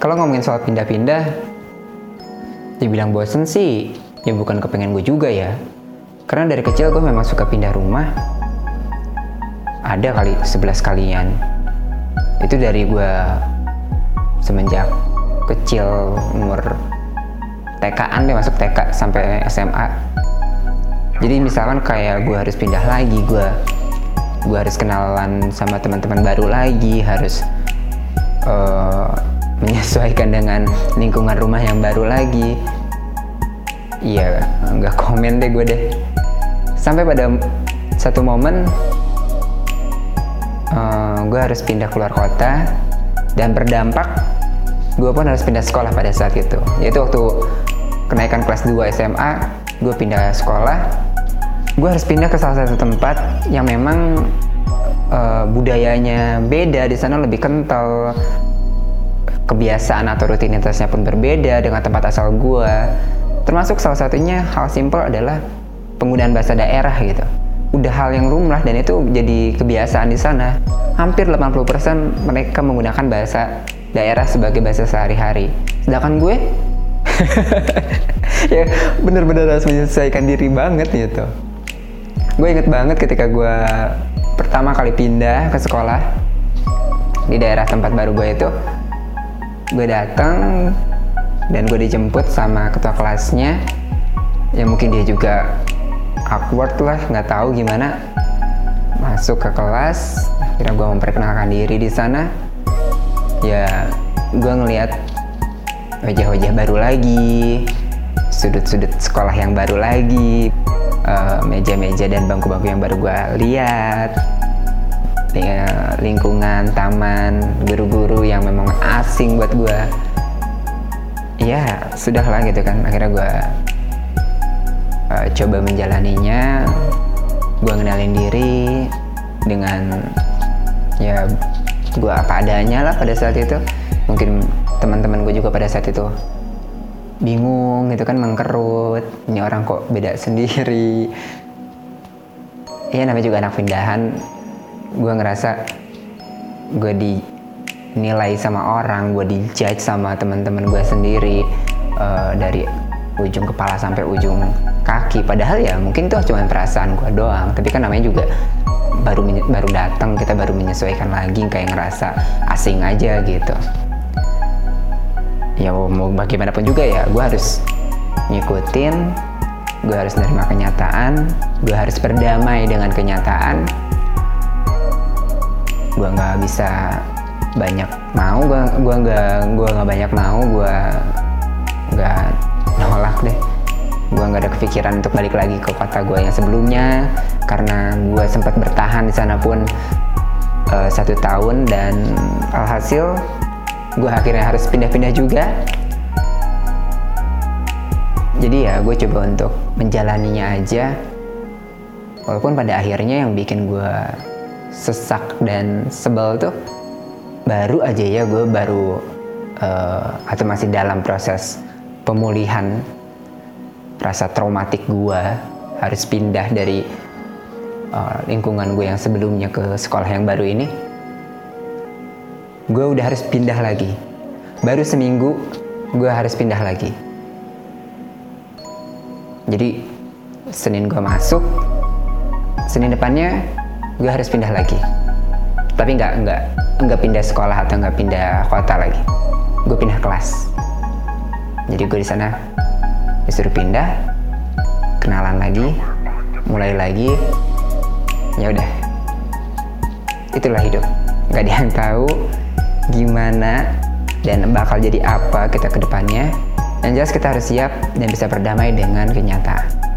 kalau ngomongin soal pindah-pindah dibilang bosen sih ya bukan kepengen gue juga ya. Karena dari kecil gue memang suka pindah rumah. Ada kali 11 kalian. Itu dari gue semenjak kecil umur TK-an deh masuk TK sampai SMA jadi misalkan kayak gue harus pindah lagi gue gue harus kenalan sama teman-teman baru lagi harus uh, menyesuaikan dengan lingkungan rumah yang baru lagi. Iya nggak komen deh gue deh. Sampai pada satu momen uh, gue harus pindah keluar kota dan berdampak gue pun harus pindah sekolah pada saat itu. Yaitu waktu kenaikan kelas 2 SMA gue pindah sekolah. Gue harus pindah ke salah satu tempat yang memang uh, budayanya beda di sana lebih kental kebiasaan atau rutinitasnya pun berbeda dengan tempat asal gue. Termasuk salah satunya hal simpel adalah penggunaan bahasa daerah gitu. Udah hal yang lumrah dan itu jadi kebiasaan di sana. Hampir 80% mereka menggunakan bahasa daerah sebagai bahasa sehari-hari. Sedangkan gue ya bener-bener harus menyesuaikan diri banget gitu. Gue inget banget ketika gue pertama kali pindah ke sekolah di daerah tempat baru gue itu gue datang dan gue dijemput sama ketua kelasnya. Ya mungkin dia juga awkward lah nggak tahu gimana. Masuk ke kelas akhirnya gue memperkenalkan diri di sana. Ya gue ngelihat wajah-wajah baru lagi sudut-sudut sekolah yang baru lagi meja-meja uh, dan bangku-bangku yang baru gue lihat ya, lingkungan taman guru-guru yang memang asing buat gue ya sudah lah gitu kan. Akhirnya gue uh, coba menjalaninya. Gue ngenalin diri dengan ya gue apa adanya lah pada saat itu. Mungkin teman-teman gue juga pada saat itu bingung gitu kan mengkerut. Ini orang kok beda sendiri. Ya namanya juga anak pindahan gue ngerasa gue dinilai sama orang gue dijudge sama teman-teman gue sendiri uh, dari ujung kepala sampai ujung kaki. Padahal ya mungkin itu cuma perasaan gue doang. Tapi kan namanya juga baru baru datang kita baru menyesuaikan lagi kayak ngerasa asing aja gitu. Ya mau bagaimanapun juga ya gue harus ngikutin gue harus nerima kenyataan gue harus berdamai dengan kenyataan gue nggak bisa banyak mau gue gue nggak gue nggak banyak mau gue nggak nolak deh. Gue nggak ada kepikiran untuk balik lagi ke kota gue yang sebelumnya. Karena gue sempat bertahan di sana pun uh, satu tahun dan alhasil gue akhirnya harus pindah-pindah juga. Jadi ya gue coba untuk menjalaninya aja. Walaupun pada akhirnya yang bikin gue sesak dan sebel tuh baru aja ya gue baru uh, atau masih dalam proses pemulihan rasa traumatik gue harus pindah dari uh, lingkungan gue yang sebelumnya ke sekolah yang baru ini. Gue udah harus pindah lagi. Baru seminggu gue harus pindah lagi. Jadi Senin gue masuk Senin depannya gue harus pindah lagi. Tapi nggak nggak nggak pindah sekolah atau nggak pindah kota lagi. Gue pindah kelas. Jadi gue di sana disuruh pindah kenalan lagi mulai lagi. Ya udah. Itulah hidup. Nggak ada yang tahu gimana dan bakal jadi apa kita ke depannya. Yang jelas kita harus siap dan bisa berdamai dengan kenyataan